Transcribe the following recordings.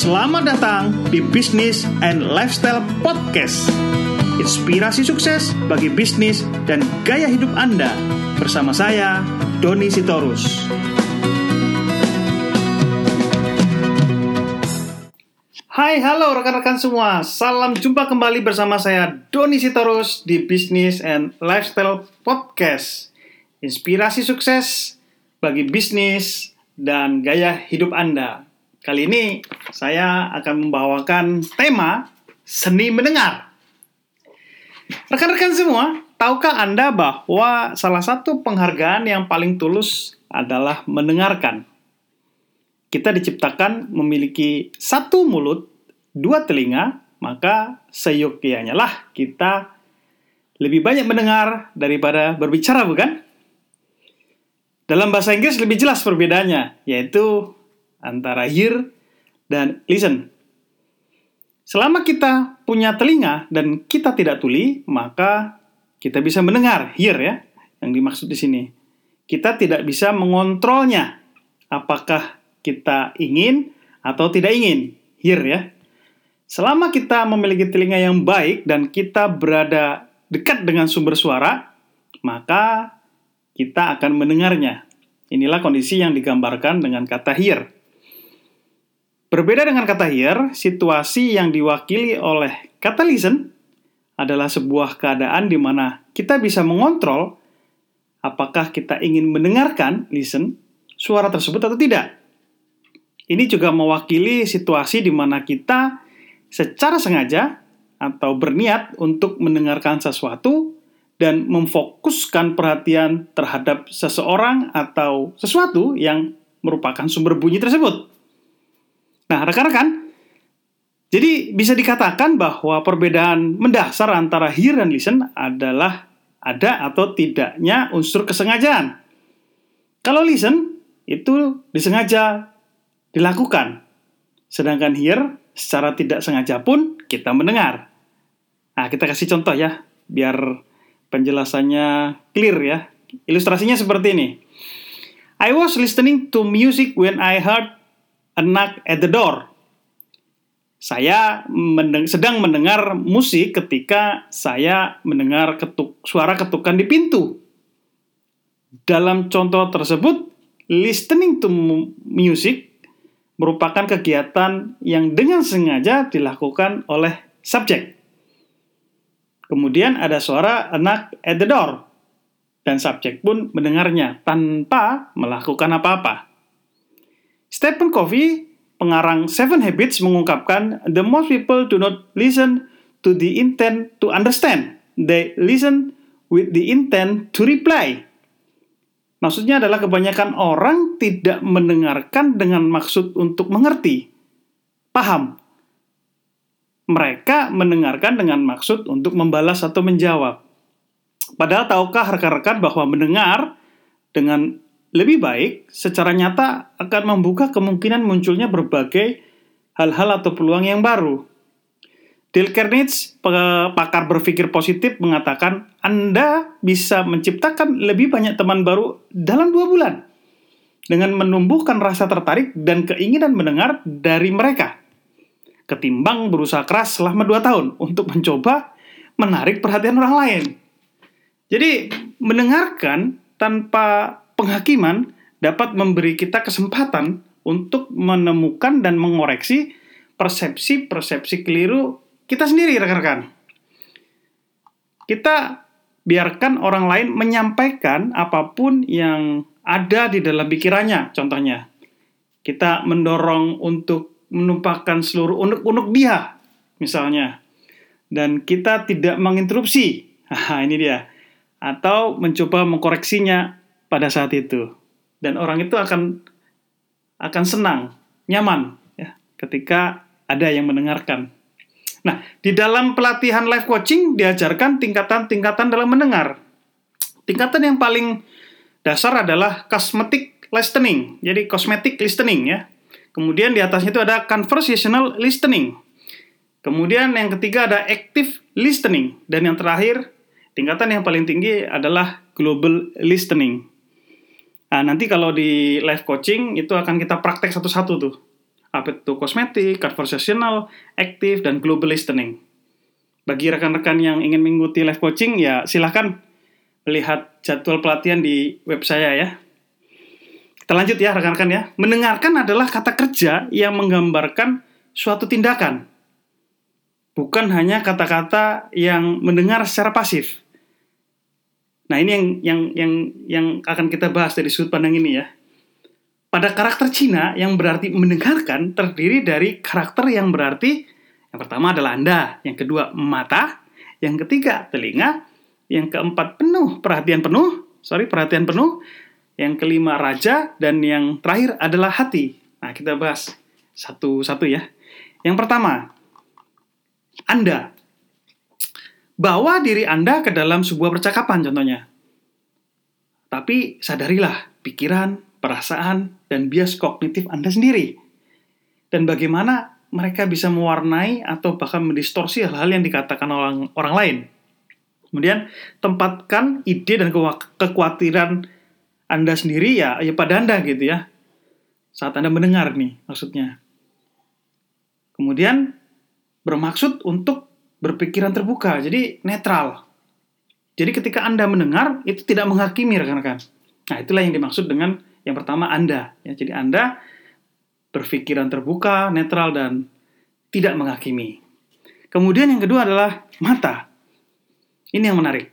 Selamat datang di Bisnis and Lifestyle Podcast. Inspirasi sukses bagi bisnis dan gaya hidup Anda bersama saya Doni Sitorus. Hai, halo rekan-rekan semua. Salam jumpa kembali bersama saya Doni Sitorus di Bisnis and Lifestyle Podcast. Inspirasi sukses bagi bisnis dan gaya hidup Anda. Kali ini saya akan membawakan tema seni mendengar. Rekan-rekan semua, tahukah Anda bahwa salah satu penghargaan yang paling tulus adalah mendengarkan? Kita diciptakan memiliki satu mulut, dua telinga, maka seyogyanya lah kita lebih banyak mendengar daripada berbicara, bukan? Dalam bahasa Inggris lebih jelas perbedaannya, yaitu antara hear dan listen. Selama kita punya telinga dan kita tidak tuli, maka kita bisa mendengar, hear ya, yang dimaksud di sini. Kita tidak bisa mengontrolnya, apakah kita ingin atau tidak ingin, hear ya. Selama kita memiliki telinga yang baik dan kita berada dekat dengan sumber suara, maka kita akan mendengarnya. Inilah kondisi yang digambarkan dengan kata hear. Berbeda dengan kata hear, situasi yang diwakili oleh kata listen adalah sebuah keadaan di mana kita bisa mengontrol apakah kita ingin mendengarkan listen suara tersebut atau tidak. Ini juga mewakili situasi di mana kita secara sengaja atau berniat untuk mendengarkan sesuatu dan memfokuskan perhatian terhadap seseorang atau sesuatu yang merupakan sumber bunyi tersebut. Nah, rekan-rekan, jadi bisa dikatakan bahwa perbedaan mendasar antara hear dan listen adalah ada atau tidaknya unsur kesengajaan. Kalau listen itu disengaja dilakukan, sedangkan hear secara tidak sengaja pun kita mendengar. Nah, kita kasih contoh ya, biar penjelasannya clear ya. Ilustrasinya seperti ini. I was listening to music when I heard a knock at the door. Saya mendeng sedang mendengar musik ketika saya mendengar ketuk suara ketukan di pintu. Dalam contoh tersebut, listening to music merupakan kegiatan yang dengan sengaja dilakukan oleh subjek. Kemudian ada suara knock at the door, dan subjek pun mendengarnya tanpa melakukan apa-apa. Stephen Covey, pengarang Seven Habits mengungkapkan, the most people do not listen to the intent to understand. They listen with the intent to reply. Maksudnya adalah kebanyakan orang tidak mendengarkan dengan maksud untuk mengerti, paham. Mereka mendengarkan dengan maksud untuk membalas atau menjawab. Padahal tahukah rekan-rekan bahwa mendengar dengan lebih baik secara nyata akan membuka kemungkinan munculnya berbagai hal-hal atau peluang yang baru. Dale Carnegie, pakar berpikir positif, mengatakan Anda bisa menciptakan lebih banyak teman baru dalam dua bulan dengan menumbuhkan rasa tertarik dan keinginan mendengar dari mereka, ketimbang berusaha keras selama dua tahun untuk mencoba menarik perhatian orang lain. Jadi, mendengarkan tanpa penghakiman dapat memberi kita kesempatan untuk menemukan dan mengoreksi persepsi-persepsi keliru kita sendiri, rekan-rekan. Kita biarkan orang lain menyampaikan apa pun yang ada di dalam pikirannya, contohnya. Kita mendorong untuk menumpahkan seluruh unek-unek dia, misalnya. Dan kita tidak menginterupsi. Ini dia. Atau mencoba mengkoreksinya pada saat itu. Dan orang itu akan akan senang nyaman ya ketika ada yang mendengarkan. Nah di dalam pelatihan live coaching diajarkan tingkatan-tingkatan dalam mendengar. Tingkatan yang paling dasar adalah cosmetic listening jadi cosmetic listening ya. Kemudian di atasnya itu ada conversational listening. Kemudian yang ketiga ada active listening. Dan yang terakhir tingkatan yang paling tinggi adalah global listening Nah, nanti kalau di live coaching itu akan kita praktek satu-satu tuh. apa itu kosmetik, conversational, active, dan global listening. Bagi rekan-rekan yang ingin mengikuti live coaching, ya silahkan melihat jadwal pelatihan di web saya ya. Kita lanjut ya rekan-rekan ya. Mendengarkan adalah kata kerja yang menggambarkan suatu tindakan. Bukan hanya kata-kata yang mendengar secara pasif. Nah, ini yang yang yang yang akan kita bahas dari sudut pandang ini ya. Pada karakter Cina yang berarti mendengarkan terdiri dari karakter yang berarti yang pertama adalah Anda, yang kedua mata, yang ketiga telinga, yang keempat penuh perhatian penuh, sorry perhatian penuh, yang kelima raja dan yang terakhir adalah hati. Nah, kita bahas satu-satu ya. Yang pertama, Anda. Bawa diri Anda ke dalam sebuah percakapan contohnya. Tapi sadarilah pikiran, perasaan, dan bias kognitif Anda sendiri. Dan bagaimana mereka bisa mewarnai atau bahkan mendistorsi hal-hal yang dikatakan orang, orang lain. Kemudian, tempatkan ide dan kekhawatiran Anda sendiri ya, ya pada Anda gitu ya. Saat Anda mendengar nih maksudnya. Kemudian, bermaksud untuk berpikiran terbuka, jadi netral. Jadi ketika Anda mendengar, itu tidak menghakimi rekan-rekan. Nah, itulah yang dimaksud dengan yang pertama Anda. Ya, jadi Anda berpikiran terbuka, netral, dan tidak menghakimi. Kemudian yang kedua adalah mata. Ini yang menarik.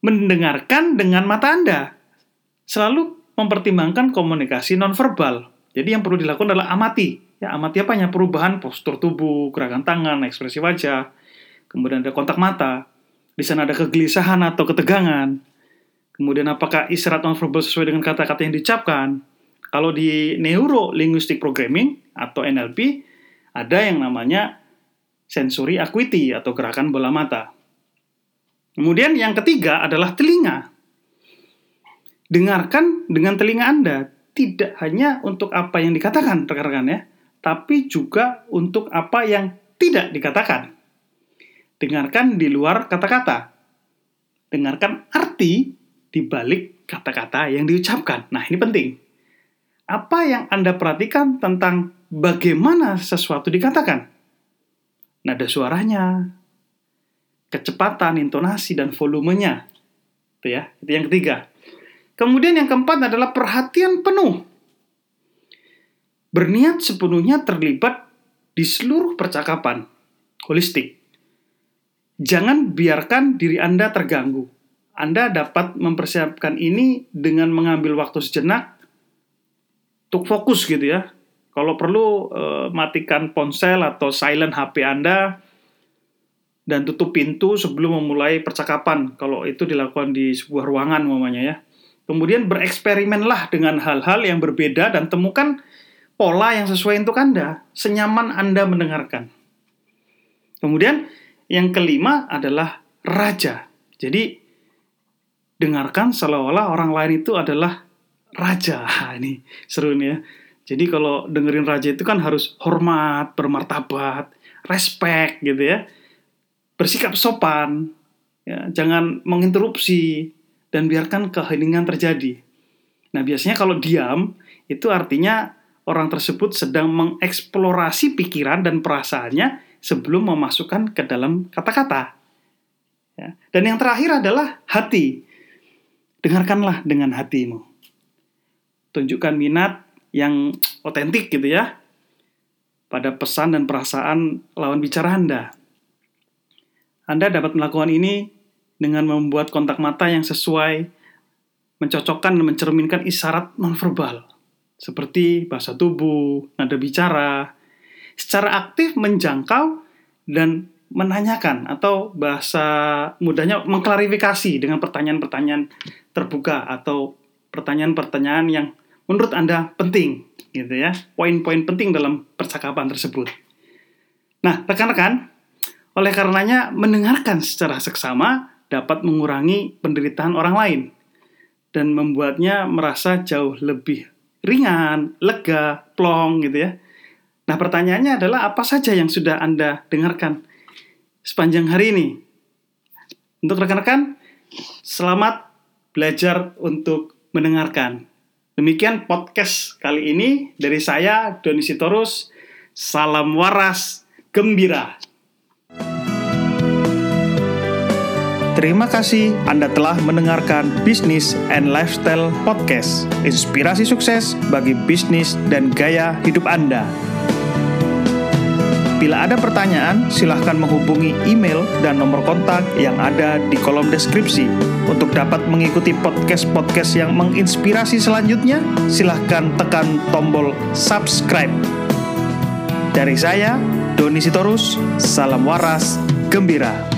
Mendengarkan dengan mata Anda. Selalu mempertimbangkan komunikasi nonverbal. Jadi yang perlu dilakukan adalah amati. Ya, amati apanya? Perubahan postur tubuh, gerakan tangan, ekspresi wajah. Kemudian ada kontak mata. Di sana ada kegelisahan atau ketegangan Kemudian apakah isyarat nonverbal sesuai dengan kata-kata yang diucapkan? Kalau di Neuro Linguistic Programming atau NLP, ada yang namanya sensory acuity atau gerakan bola mata. Kemudian yang ketiga adalah telinga. Dengarkan dengan telinga Anda, tidak hanya untuk apa yang dikatakan, rekan-rekan ya, tapi juga untuk apa yang tidak dikatakan. Dengarkan di luar kata-kata. Dengarkan arti di balik kata-kata yang diucapkan. Nah, ini penting. Apa yang Anda perhatikan tentang bagaimana sesuatu dikatakan? Nada suaranya, kecepatan, intonasi, dan volumenya. Itu ya, itu yang ketiga. Kemudian yang keempat adalah perhatian penuh. Berniat sepenuhnya terlibat di seluruh percakapan, holistik. Jangan biarkan diri Anda terganggu anda dapat mempersiapkan ini dengan mengambil waktu sejenak untuk fokus gitu ya. Kalau perlu eh, matikan ponsel atau silent HP Anda dan tutup pintu sebelum memulai percakapan. Kalau itu dilakukan di sebuah ruangan namanya ya. Kemudian bereksperimenlah dengan hal-hal yang berbeda dan temukan pola yang sesuai untuk Anda, senyaman Anda mendengarkan. Kemudian yang kelima adalah raja. Jadi dengarkan seolah-olah orang lain itu adalah raja. ini seru nih ya. Jadi kalau dengerin raja itu kan harus hormat, bermartabat, respect gitu ya. Bersikap sopan, ya, jangan menginterupsi dan biarkan keheningan terjadi. Nah, biasanya kalau diam itu artinya orang tersebut sedang mengeksplorasi pikiran dan perasaannya sebelum memasukkan ke dalam kata-kata. Ya. Dan yang terakhir adalah hati. Dengarkanlah dengan hatimu. Tunjukkan minat yang otentik gitu ya pada pesan dan perasaan lawan bicara Anda. Anda dapat melakukan ini dengan membuat kontak mata yang sesuai, mencocokkan dan mencerminkan isyarat nonverbal, seperti bahasa tubuh, nada bicara, secara aktif menjangkau dan menanyakan atau bahasa mudahnya mengklarifikasi dengan pertanyaan-pertanyaan terbuka atau pertanyaan-pertanyaan yang menurut Anda penting gitu ya, poin-poin penting dalam percakapan tersebut. Nah, rekan-rekan, oleh karenanya mendengarkan secara seksama dapat mengurangi penderitaan orang lain dan membuatnya merasa jauh lebih ringan, lega, plong gitu ya. Nah, pertanyaannya adalah apa saja yang sudah Anda dengarkan sepanjang hari ini. Untuk rekan-rekan, selamat belajar untuk mendengarkan. Demikian podcast kali ini dari saya Doni Sitorus. Salam waras gembira. Terima kasih Anda telah mendengarkan Bisnis and Lifestyle Podcast. Inspirasi sukses bagi bisnis dan gaya hidup Anda. Bila ada pertanyaan, silahkan menghubungi email dan nomor kontak yang ada di kolom deskripsi. Untuk dapat mengikuti podcast-podcast yang menginspirasi selanjutnya, silahkan tekan tombol subscribe. Dari saya, Doni Sitorus, salam waras, gembira.